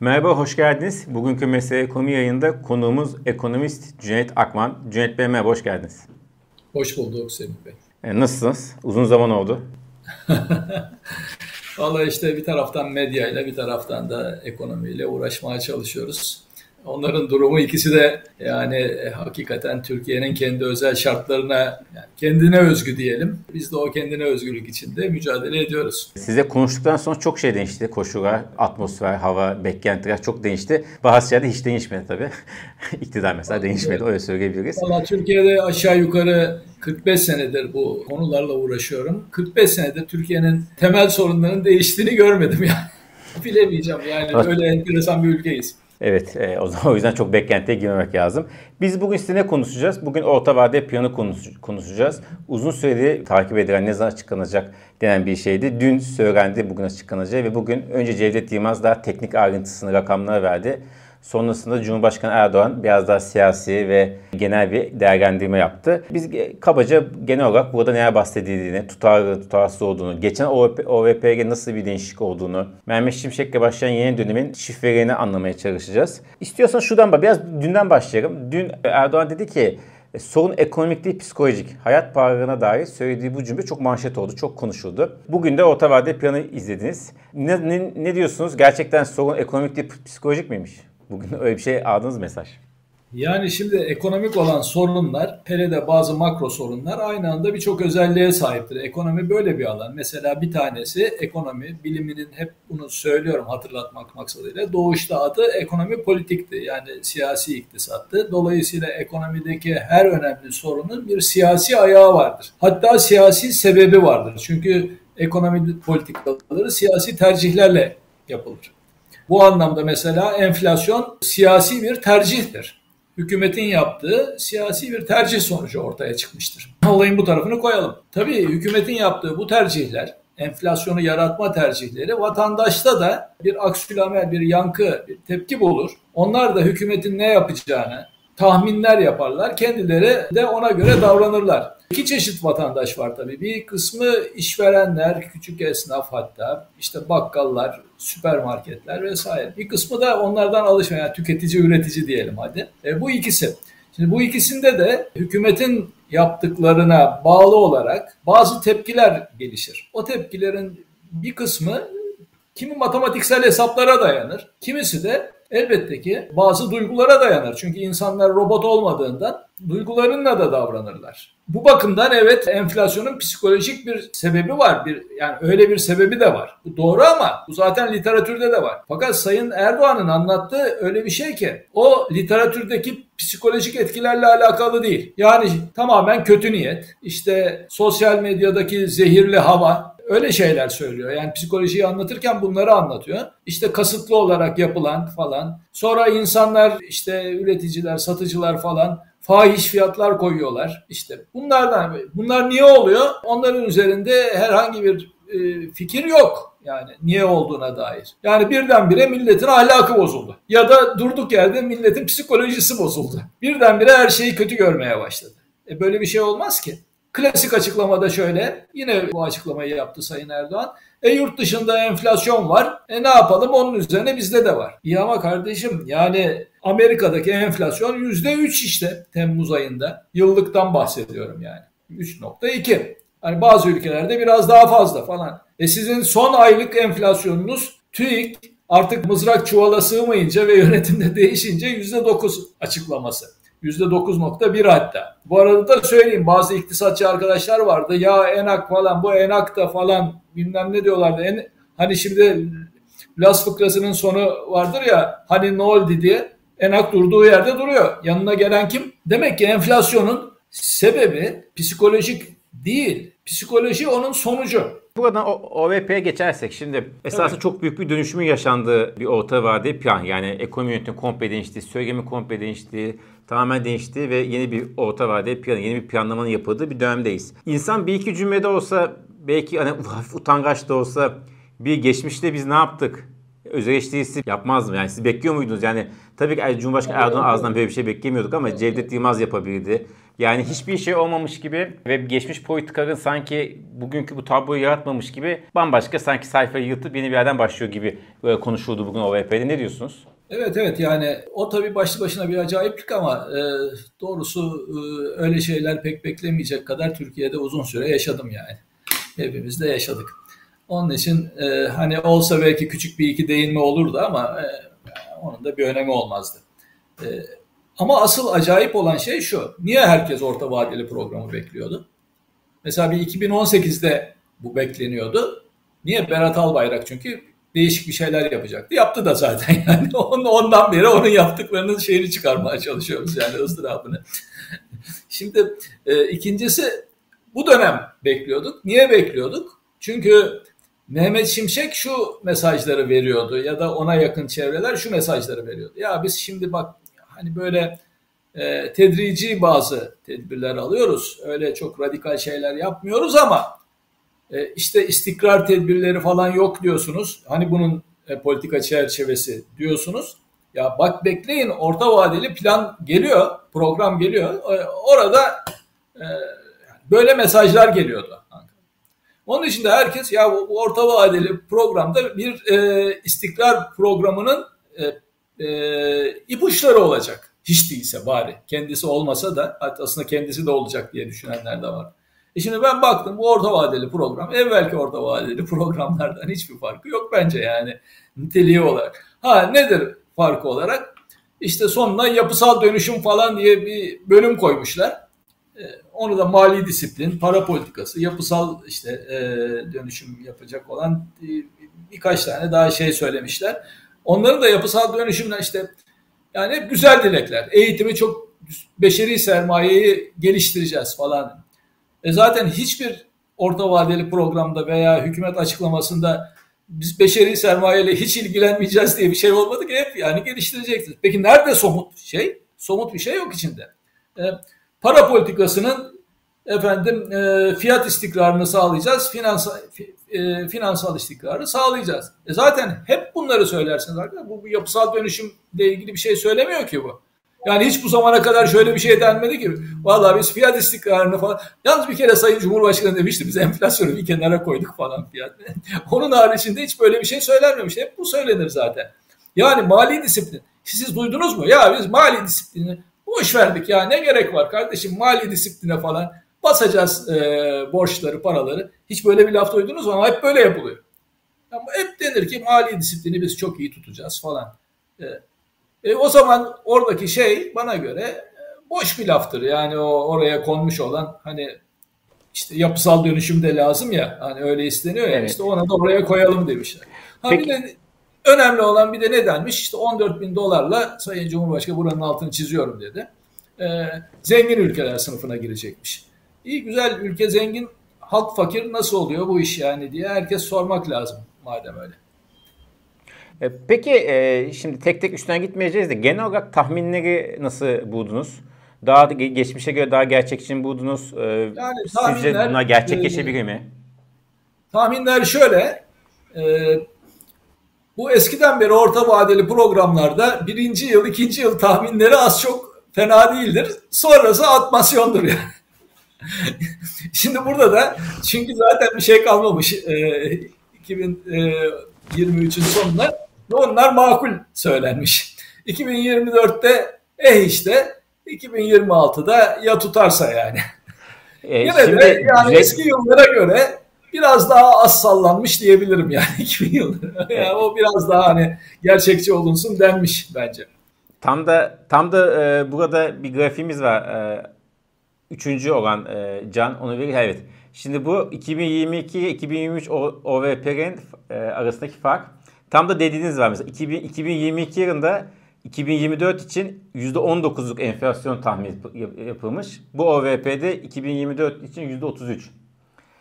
Merhaba, hoş geldiniz. Bugünkü Mesele Ekonomi yayında konuğumuz ekonomist Cüneyt Akman. Cüneyt Bey merhaba, hoş geldiniz. Hoş bulduk Semih Bey. E, nasılsınız? Uzun zaman oldu. Valla işte bir taraftan medyayla bir taraftan da ekonomiyle uğraşmaya çalışıyoruz. Onların durumu ikisi de yani e, hakikaten Türkiye'nin kendi özel şartlarına yani kendine özgü diyelim. Biz de o kendine özgürlük içinde mücadele ediyoruz. Size konuştuktan sonra çok şey değişti. Koşullar, atmosfer, hava, beklentiler çok değişti. Bazı şeyler hiç değişmedi tabii. İktidar mesela değişmedi öyle söyleyebiliriz. Valla Türkiye'de aşağı yukarı 45 senedir bu konularla uğraşıyorum. 45 senedir Türkiye'nin temel sorunlarının değiştiğini görmedim yani. Bilemeyeceğim yani öyle enteresan bir ülkeyiz. Evet e, o zaman o yüzden çok beklentiye girmemek lazım. Biz bugün size ne konuşacağız? Bugün orta vade planı konuşacağız. Uzun süredir takip edilen ne zaman açıklanacak denen bir şeydi. Dün söylendi bugün açıklanacağı ve bugün önce Cevdet Yılmaz daha teknik ayrıntısını rakamlara verdi. Sonrasında Cumhurbaşkanı Erdoğan biraz daha siyasi ve genel bir değerlendirme yaptı. Biz kabaca genel olarak burada neler bahsedildiğini, tutarlı, tutarsız olduğunu, geçen OVP'ye nasıl bir değişiklik olduğunu, Mehmet Şimşek'le başlayan yeni dönemin şifrelerini anlamaya çalışacağız. İstiyorsan şuradan bak, biraz dünden başlayalım. Dün Erdoğan dedi ki e, sorun ekonomik değil psikolojik. Hayat pahalılığına dair söylediği bu cümle çok manşet oldu, çok konuşuldu. Bugün de orta vade planı izlediniz. Ne, ne, ne diyorsunuz? Gerçekten sorun ekonomik değil psikolojik miymiş? Bugün öyle bir şey aldınız mesaj. Yani şimdi ekonomik olan sorunlar, hele de bazı makro sorunlar aynı anda birçok özelliğe sahiptir. Ekonomi böyle bir alan. Mesela bir tanesi ekonomi, biliminin hep bunu söylüyorum hatırlatmak maksadıyla. Doğuşta adı ekonomi politikti. Yani siyasi iktisattı. Dolayısıyla ekonomideki her önemli sorunun bir siyasi ayağı vardır. Hatta siyasi sebebi vardır. Çünkü ekonomi politikaları siyasi tercihlerle yapılır. Bu anlamda mesela enflasyon siyasi bir tercihtir. Hükümetin yaptığı siyasi bir tercih sonucu ortaya çıkmıştır. Olayın bu tarafını koyalım. Tabii hükümetin yaptığı bu tercihler, enflasyonu yaratma tercihleri vatandaşta da bir aksülamel, bir yankı, bir tepki bulur. Onlar da hükümetin ne yapacağını, tahminler yaparlar. Kendileri de ona göre davranırlar. İki çeşit vatandaş var tabii. Bir kısmı işverenler, küçük esnaf hatta, işte bakkallar, süpermarketler vesaire. Bir kısmı da onlardan alışmayan, yani tüketici, üretici diyelim hadi. E, bu ikisi. Şimdi bu ikisinde de hükümetin yaptıklarına bağlı olarak bazı tepkiler gelişir. O tepkilerin bir kısmı kimi matematiksel hesaplara dayanır, kimisi de elbette ki bazı duygulara dayanır. Çünkü insanlar robot olmadığından duygularınla da davranırlar. Bu bakımdan evet enflasyonun psikolojik bir sebebi var. Bir yani öyle bir sebebi de var. Bu doğru ama bu zaten literatürde de var. Fakat Sayın Erdoğan'ın anlattığı öyle bir şey ki o literatürdeki psikolojik etkilerle alakalı değil. Yani tamamen kötü niyet. İşte sosyal medyadaki zehirli hava, Öyle şeyler söylüyor. Yani psikolojiyi anlatırken bunları anlatıyor. İşte kasıtlı olarak yapılan falan. Sonra insanlar işte üreticiler, satıcılar falan fahiş fiyatlar koyuyorlar. İşte bunlardan bunlar niye oluyor? Onların üzerinde herhangi bir e, fikir yok. Yani niye olduğuna dair. Yani birdenbire milletin ahlakı bozuldu. Ya da durduk yerde milletin psikolojisi bozuldu. Birdenbire her şeyi kötü görmeye başladı. E böyle bir şey olmaz ki. Klasik açıklamada şöyle, yine bu açıklamayı yaptı Sayın Erdoğan. E yurt dışında enflasyon var. E ne yapalım onun üzerine bizde de var. İyi ama kardeşim yani Amerika'daki enflasyon yüzde üç işte Temmuz ayında. Yıllıktan bahsediyorum yani. 3.2. Hani bazı ülkelerde biraz daha fazla falan. E sizin son aylık enflasyonunuz TÜİK artık mızrak çuvala sığmayınca ve yönetimde değişince yüzde dokuz açıklaması. %9.1 hatta. Bu arada da söyleyeyim bazı iktisatçı arkadaşlar vardı. Ya enak falan bu enak da falan bilmem ne diyorlardı. En, hani şimdi Las fıkrasının sonu vardır ya hani ne oldu diye enak durduğu yerde duruyor. Yanına gelen kim? Demek ki enflasyonun sebebi psikolojik değil. Psikoloji onun sonucu. Buradan OVP'ye geçersek şimdi esasında evet. çok büyük bir dönüşümün yaşandığı bir orta vade plan. Yani ekonomi yönetimi komple değişti, söylemi komple değişti, tamamen değişti ve yeni bir orta vade plan, yeni bir planlamanın yapıldığı bir dönemdeyiz. İnsan bir iki cümlede olsa belki hani hafif utangaç da olsa bir geçmişte biz ne yaptık? Öz eleştirisi yapmaz mı? Yani siz bekliyor muydunuz? Yani tabii ki Cumhurbaşkanı Erdoğan ağzından böyle bir şey beklemiyorduk ama Cevdet Yılmaz yapabildi. Yani hiçbir şey olmamış gibi ve geçmiş politikaların sanki bugünkü bu tabloyu yaratmamış gibi bambaşka sanki sayfayı yırtıp yeni bir yerden başlıyor gibi böyle konuşuldu bugün OVP'de. Ne diyorsunuz? Evet evet yani o tabii başlı başına bir acayiplik ama e, doğrusu e, öyle şeyler pek beklemeyecek kadar Türkiye'de uzun süre yaşadım yani. Hepimiz de yaşadık. Onun için e, hani olsa belki küçük bir iki değinme olurdu ama e, onun da bir önemi olmazdı. E, ama asıl acayip olan şey şu. Niye herkes orta vadeli programı bekliyordu? Mesela bir 2018'de bu bekleniyordu. Niye? Berat Albayrak çünkü değişik bir şeyler yapacaktı. Yaptı da zaten yani. Ondan beri onun yaptıklarının şeyini çıkarmaya çalışıyoruz yani ızdırabını. Şimdi e, ikincisi bu dönem bekliyorduk. Niye bekliyorduk? Çünkü Mehmet Şimşek şu mesajları veriyordu ya da ona yakın çevreler şu mesajları veriyordu. Ya biz şimdi bak hani böyle e, tedrici bazı tedbirler alıyoruz. Öyle çok radikal şeyler yapmıyoruz ama e, işte istikrar tedbirleri falan yok diyorsunuz. Hani bunun e, politika çerçevesi diyorsunuz. Ya bak bekleyin orta vadeli plan geliyor, program geliyor. E, orada e, böyle mesajlar geliyordu. Onun için de herkes ya bu orta vadeli programda bir istikrar programının ipuçları olacak. Hiç değilse bari. Kendisi olmasa da aslında kendisi de olacak diye düşünenler de var. E şimdi ben baktım bu orta vadeli program evvelki orta vadeli programlardan hiçbir farkı yok bence yani niteliği olarak. Ha nedir farkı olarak? İşte sonuna yapısal dönüşüm falan diye bir bölüm koymuşlar. E, onu da mali disiplin, para politikası, yapısal işte e, dönüşüm yapacak olan e, birkaç tane daha şey söylemişler. Onların da yapısal dönüşümler işte yani hep güzel dilekler. Eğitimi çok beşeri sermayeyi geliştireceğiz falan. E zaten hiçbir orta vadeli programda veya hükümet açıklamasında biz beşeri sermayeyle hiç ilgilenmeyeceğiz diye bir şey olmadı ki hep yani geliştireceksiniz. Peki nerede somut şey? Somut bir şey yok içinde. E, para politikasının efendim e, fiyat istikrarını sağlayacağız, finansal e, finansal istikrarı sağlayacağız. E zaten hep bunları söylersiniz arkadaşlar. Bu, bu yapısal dönüşümle ilgili bir şey söylemiyor ki bu. Yani hiç bu zamana kadar şöyle bir şey denmedi ki. Vallahi biz fiyat istikrarını falan. Yalnız bir kere Sayın Cumhurbaşkanı demişti biz enflasyonu bir kenara koyduk falan fiyat. Onun haricinde hiç böyle bir şey söylenmemiş. Hep bu söylenir zaten. Yani mali disiplin. Siz duydunuz mu? Ya biz mali disiplini boş verdik ya ne gerek var kardeşim mali disipline falan basacağız e, borçları, paraları. Hiç böyle bir laf duydunuz mu? Ama hep böyle yapılıyor. Ama hep denir ki mali disiplini biz çok iyi tutacağız falan. E, e, o zaman oradaki şey bana göre e, boş bir laftır. Yani o oraya konmuş olan hani işte yapısal dönüşüm de lazım ya. Hani öyle isteniyor ya. Evet. işte ona da oraya koyalım demişler. Ha Peki. bir de önemli olan bir de ne denmiş? İşte 14 bin dolarla Sayın Cumhurbaşkanı buranın altını çiziyorum dedi. Ee, zengin ülkeler sınıfına girecekmiş. İyi güzel ülke zengin, halk fakir nasıl oluyor bu iş yani diye herkes sormak lazım madem öyle. E, peki e, şimdi tek tek üstüne gitmeyeceğiz de genel olarak tahminleri nasıl buldunuz? Daha geçmişe göre daha gerçekçi mi buldunuz? E, yani Sizce bunlar gerçekleşebilir mi? Tahminler şöyle. bu eskiden beri orta vadeli programlarda birinci yıl, ikinci yıl tahminleri az çok fena değildir. Sonrası atmasyondur yani. Şimdi burada da çünkü zaten bir şey kalmamış e, 2023'ün sonunda ve onlar makul söylenmiş. 2024'te eh işte 2026'da ya tutarsa yani. E, Yine şimdi de yani güzel... eski yıllara göre biraz daha az sallanmış diyebilirim yani 2000 yılları. Yani o biraz daha hani gerçekçi olunsun denmiş bence. Tam da tam da e, burada bir grafiğimiz var. E, üçüncü olan e, Can onu verir. Evet. Şimdi bu 2022-2023 OVP'nin e, arasındaki fark. Tam da dediğiniz var mesela 2000, 2022 yılında 2024 için %19'luk enflasyon tahmin yapılmış. Bu OVP'de 2024 için %33.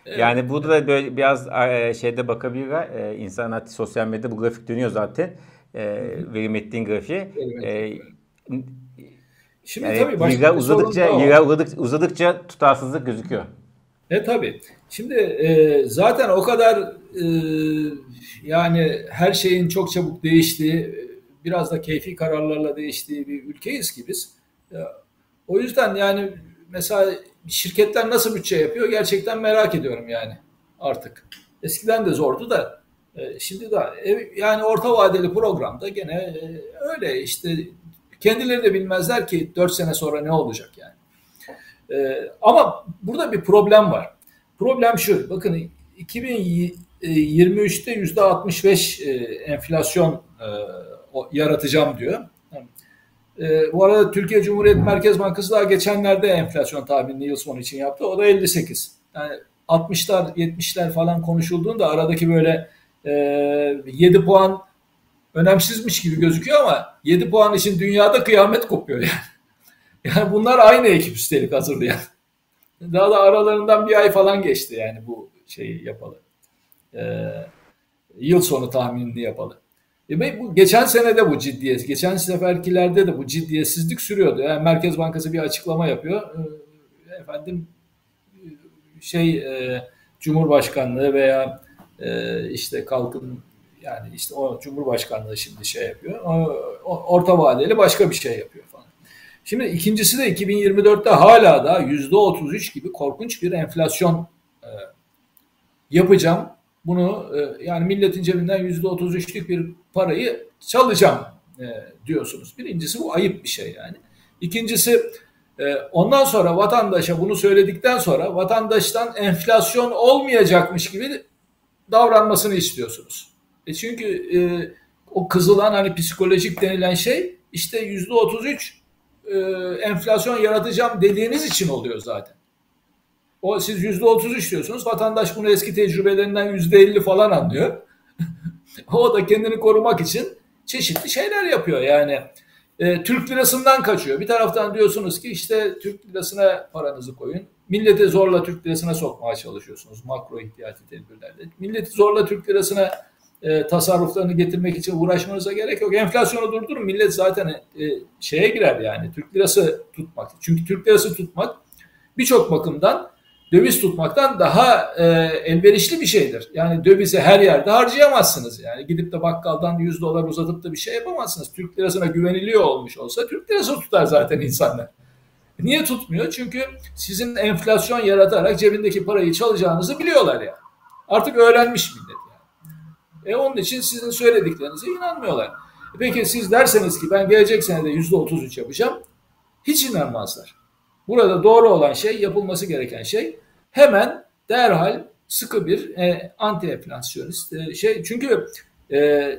Evet. Yani burada da böyle biraz e, şeyde bakabilirler. E, insanlar sosyal medyada bu grafik dönüyor zaten. E, verim ettiğin grafiği. Evet. Şimdi yani tabii başka yıllar uzadıkça, uzadıkça, uzadıkça tutarsızlık gözüküyor. E tabii. Şimdi e, zaten o kadar e, yani her şeyin çok çabuk değiştiği, biraz da keyfi kararlarla değiştiği bir ülkeyiz ki biz. E, o yüzden yani mesela şirketler nasıl bütçe yapıyor gerçekten merak ediyorum yani artık. Eskiden de zordu da e, şimdi de yani orta vadeli programda gene e, öyle işte kendileri de bilmezler ki 4 sene sonra ne olacak yani. E, ama burada bir problem var. Problem şu bakın 2023'te yüzde 65 enflasyon yaratacağım diyor. bu arada Türkiye Cumhuriyet Merkez Bankası daha geçenlerde enflasyon tahminini yıl sonu için yaptı. O da 58. Yani 60'lar 70'ler falan konuşulduğunda aradaki böyle e, 7 puan önemsizmiş gibi gözüküyor ama 7 puan için dünyada kıyamet kopuyor yani. Yani bunlar aynı ekip üstelik hazırlayan. Daha da aralarından bir ay falan geçti yani bu şeyi yapalı. Ee, yıl sonu tahminini yapalı. E bu geçen sene de bu ciddiyet, geçen seferkilerde de bu ciddiyetsizlik sürüyordu. Yani Merkez Bankası bir açıklama yapıyor. Ee, efendim şey e, Cumhurbaşkanlığı veya e, işte kalkın yani işte o Cumhurbaşkanlığı şimdi şey yapıyor. O, orta vadeli başka bir şey yapıyor. Şimdi ikincisi de 2024'te hala da yüzde 33 gibi korkunç bir enflasyon e, yapacağım. Bunu e, yani milletin cebinden yüzde 33'lük bir parayı çalacağım e, diyorsunuz. Birincisi bu ayıp bir şey yani. İkincisi ee, ondan sonra vatandaşa bunu söyledikten sonra vatandaştan enflasyon olmayacakmış gibi davranmasını istiyorsunuz. E çünkü e, o kızılan hani psikolojik denilen şey işte yüzde otuz üç e, enflasyon yaratacağım dediğiniz için oluyor zaten. O siz yüzde otuz üç diyorsunuz. Vatandaş bunu eski tecrübelerinden yüzde elli falan anlıyor. o da kendini korumak için çeşitli şeyler yapıyor yani e, Türk lirasından kaçıyor. Bir taraftan diyorsunuz ki işte Türk lirasına paranızı koyun. Milleti zorla Türk lirasına sokmaya çalışıyorsunuz makro ihtiyati tedbirlerle. Milleti zorla Türk lirasına e, tasarruflarını getirmek için uğraşmanıza gerek yok. Enflasyonu durdurun. Millet zaten e, şeye girer yani Türk lirası tutmak. Çünkü Türk lirası tutmak birçok bakımdan döviz tutmaktan daha e, elverişli bir şeydir. Yani dövizi her yerde harcayamazsınız. Yani gidip de bakkaldan 100 dolar uzatıp da bir şey yapamazsınız. Türk lirasına güveniliyor olmuş olsa Türk lirası tutar zaten insanlar. Niye tutmuyor? Çünkü sizin enflasyon yaratarak cebindeki parayı çalacağınızı biliyorlar ya. Artık öğrenmiş millet. E onun için sizin söylediklerinize inanmıyorlar. E peki siz derseniz ki ben gelecek senede yüzde otuz üç yapacağım. Hiç inanmazlar. Burada doğru olan şey, yapılması gereken şey hemen derhal sıkı bir e, anti enflasyonist e, şey. Çünkü e,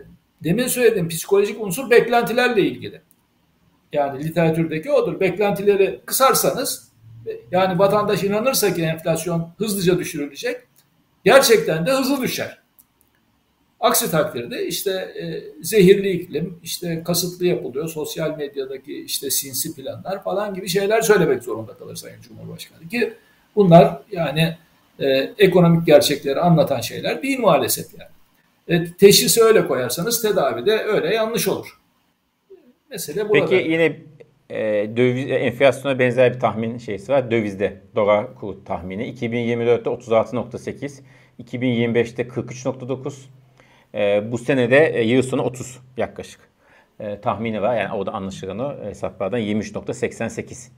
demin söylediğim psikolojik unsur beklentilerle ilgili. Yani literatürdeki odur. Beklentileri kısarsanız yani vatandaş inanırsa ki enflasyon hızlıca düşürülecek gerçekten de hızlı düşer. Aksi takdirde işte e, zehirli iklim, işte kasıtlı yapılıyor, sosyal medyadaki işte sinsi planlar falan gibi şeyler söylemek zorunda kalır Sayın Cumhurbaşkanı. Ki bunlar yani e, ekonomik gerçekleri anlatan şeyler değil maalesef yani. E, teşhisi öyle koyarsanız tedavi de öyle yanlış olur. Mesele burada. Peki yine e, döviz, e, enflasyona benzer bir tahmin şeysi var. Dövizde dolar kuru tahmini. 2024'te 36.8, 2025'te 43.9, e, bu senede e, yıl sonu 30 yaklaşık e, tahmini var. Yani o da anlaşılan o hesaplardan 23.88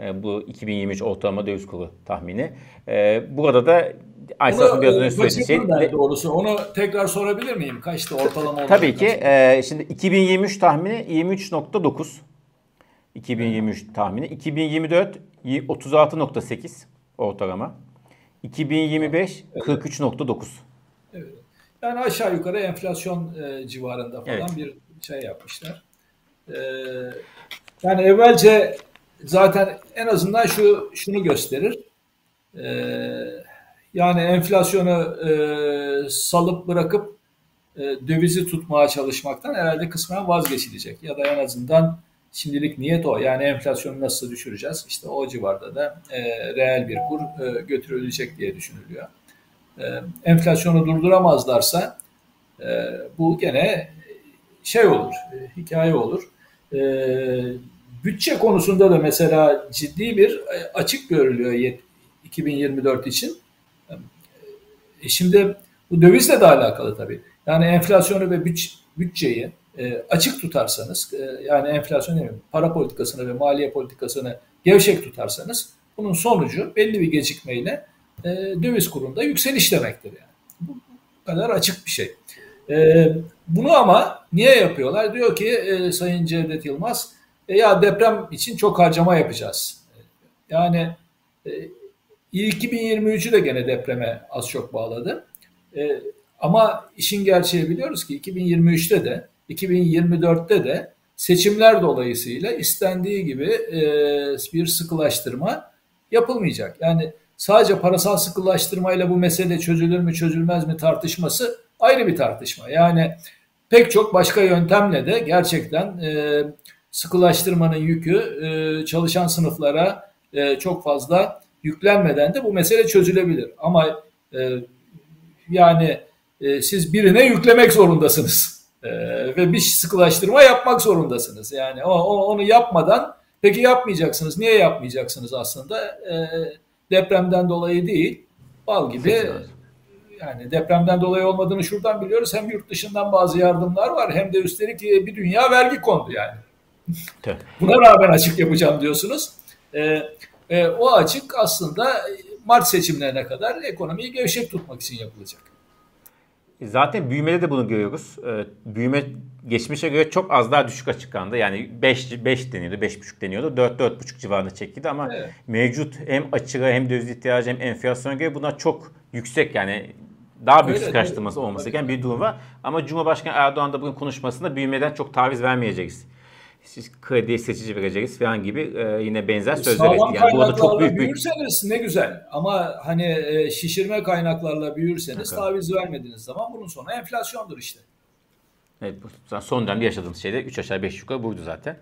e, bu 2023 ortalama döviz kuru tahmini. E, burada da Aysat'ın biraz önce söylediği şey. Doğrusu onu tekrar sorabilir miyim? Kaçtı ortalama olarak? Tabii ki. E, şimdi 2023 tahmini 23.9. 2023 tahmini. 2024 36.8 ortalama. 2025 evet. 43.9. Evet. Yani aşağı yukarı enflasyon e, civarında falan evet. bir şey yapmışlar. E, yani evvelce zaten en azından şu şunu gösterir. E, yani enflasyonu e, salıp bırakıp e, dövizi tutmaya çalışmaktan herhalde kısmen vazgeçilecek. Ya da en azından şimdilik niyet o. Yani enflasyonu nasıl düşüreceğiz? İşte o civarda da e, reel bir kur e, götürülecek diye düşünülüyor. E, enflasyonu durduramazlarsa e, bu gene şey olur, e, hikaye olur. bütçe konusunda da mesela ciddi bir açık görülüyor 2024 için. şimdi bu dövizle de alakalı tabii. Yani enflasyonu ve bütçeyi açık tutarsanız, yani enflasyon değil para politikasını ve maliye politikasını gevşek tutarsanız Bunun sonucu belli bir gecikmeyle e, döviz kurunda yükseliş demektir yani. Bu kadar açık bir şey. E, bunu ama niye yapıyorlar? Diyor ki e, Sayın Cevdet Yılmaz e, ya deprem için çok harcama yapacağız. Yani e, 2023'ü de gene depreme az çok bağladı. E, ama işin gerçeği biliyoruz ki 2023'te de 2024'te de seçimler dolayısıyla istendiği gibi e, bir sıkılaştırma yapılmayacak. Yani sadece parasal sıkılaştırmayla bu mesele çözülür mü çözülmez mi tartışması ayrı bir tartışma. Yani pek çok başka yöntemle de gerçekten e, sıkılaştırmanın yükü e, çalışan sınıflara e, çok fazla yüklenmeden de bu mesele çözülebilir. Ama e, yani e, siz birine yüklemek zorundasınız e, ve bir sıkılaştırma yapmak zorundasınız. Yani o, o, onu yapmadan peki yapmayacaksınız. Niye yapmayacaksınız aslında? E, depremden dolayı değil, bal gibi yani depremden dolayı olmadığını şuradan biliyoruz. Hem yurt dışından bazı yardımlar var hem de üstelik bir dünya vergi kondu yani. Buna rağmen açık yapacağım diyorsunuz. E, e, o açık aslında Mart seçimlerine kadar ekonomiyi gevşek tutmak için yapılacak. Zaten büyümede de bunu görüyoruz. Ee, büyüme geçmişe göre çok az daha düşük açıklandı. Yani 5 5 deniyordu, 5,5 deniyordu. 4 4,5 civarında çekildi ama evet. mevcut hem açığa hem döviz ihtiyacı hem enflasyona göre bunlar çok yüksek yani daha büyük sıkıştırması olması gereken bir durum var. Ama Cumhurbaşkanı Erdoğan da bugün konuşmasında büyümeden çok taviz vermeyeceğiz siz krediye seçici vereceğiz falan gibi e, yine benzer sözler etti. Yani bu da çok büyük büyürseniz ne güzel ama hani e, şişirme kaynaklarla büyürseniz okay. taviz vermediğiniz zaman bunun sonu enflasyondur işte. Evet son dönemde yaşadığımız şeyde 3 aşağı 5 yukarı buydu zaten.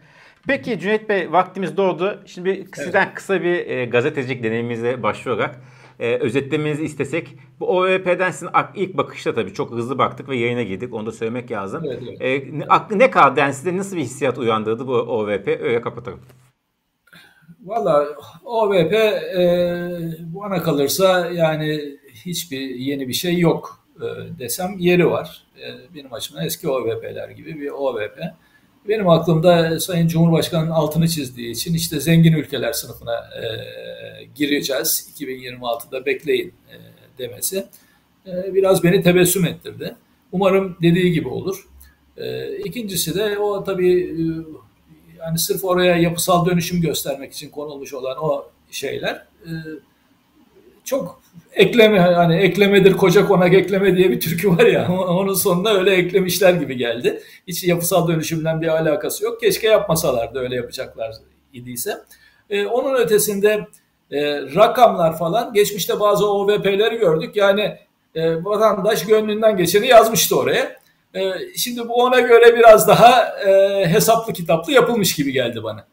Peki Cüneyt Bey vaktimiz doğdu. Şimdi evet. sizden kısa bir e, gazetecilik deneyimimize başvurarak e, özetlemenizi istesek bu OVP'den sizin ilk bakışta tabii çok hızlı baktık ve yayına girdik. Onu da söylemek lazım. Evet, evet. E, ne, ne kaldı yani size nasıl bir hissiyat uyandırdı bu OVP? Öyle kapatalım. Valla OVP e, bana kalırsa yani hiçbir yeni bir şey yok e, desem yeri var. E, benim açımdan eski OVP'ler gibi bir OVP. Benim aklımda Sayın Cumhurbaşkanı'nın altını çizdiği için işte zengin ülkeler sınıfına e, gireceğiz 2026'da bekleyin e, demesi e, biraz beni tebessüm ettirdi. Umarım dediği gibi olur. E, ikincisi de o tabii e, yani sırf oraya yapısal dönüşüm göstermek için konulmuş olan o şeyler e, çok ekleme hani eklemedir koca konak ekleme diye bir türkü var ya onun sonuna öyle eklemişler gibi geldi. Hiç yapısal dönüşümden bir alakası yok. Keşke yapmasalardı öyle yapacaklar idiyse. Ee, onun ötesinde e, rakamlar falan geçmişte bazı OVP'leri gördük. Yani e, vatandaş gönlünden geçeni yazmıştı oraya. E, şimdi bu ona göre biraz daha e, hesaplı kitaplı yapılmış gibi geldi bana.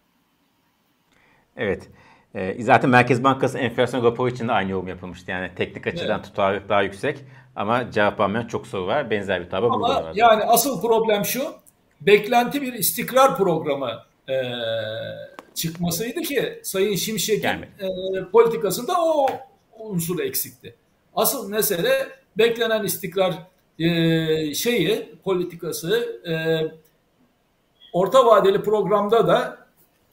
Evet. E, zaten Merkez Bankası enflasyon raporu için de aynı yorum yapılmıştı. Yani teknik açıdan evet. tutarlılık daha yüksek ama cevap almayan çok soru var. Benzer bir tablo burada var. Yani asıl problem şu. Beklenti bir istikrar programı e, çıkmasıydı ki Sayın Şimşek'in e, politikasında o unsur eksikti. Asıl mesele beklenen istikrar e, şeyi politikası e, orta vadeli programda da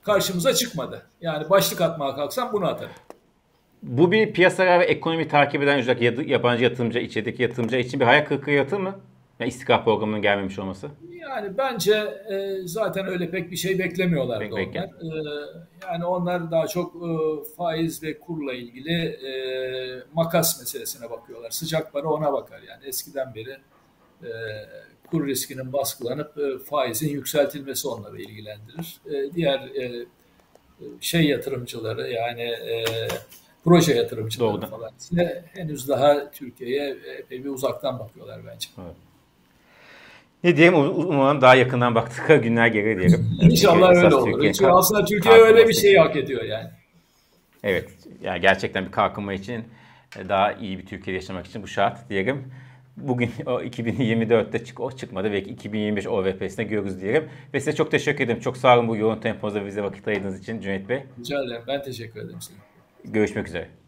karşımıza çıkmadı. Yani başlık atmaya kalksam bunu atarım. Bu bir piyasalar ve ekonomi takip eden özellikle yabancı yatırımcı, içerideki yatırımcı için bir hayal kırıklığı yaratır mı? Yani istikrar programının gelmemiş olması. Yani bence e, zaten öyle pek bir şey beklemiyorlar pek onlar. E, yani onlar daha çok e, faiz ve kurla ilgili e, makas meselesine bakıyorlar. Sıcak para ona bakar yani eskiden beri e, kur riskinin baskılanıp e, faizin yükseltilmesi onları ilgilendirir. E, diğer e, şey yatırımcıları yani e, proje yatırımcıları Doğru. falan ise henüz daha Türkiye'ye epey bir uzaktan bakıyorlar bence. Evet. Ne diyeyim umarım daha yakından baktıkları günler gelir diyelim. İnşallah öyle olur. Çünkü aslında Türkiye öyle bir şey hak ediyor yani. Evet. Yani gerçekten bir kalkınma için daha iyi bir Türkiye yaşamak için bu şart diyelim. Bugün o 2024'te çık, o çıkmadı. Belki 2025 OVP'sinde görürüz diyelim. Ve size çok teşekkür ederim. Çok sağ olun bu yoğun tempoda bize vakit ayırdığınız için Cüneyt Bey. Rica ederim. Ben teşekkür ederim size. Görüşmek üzere.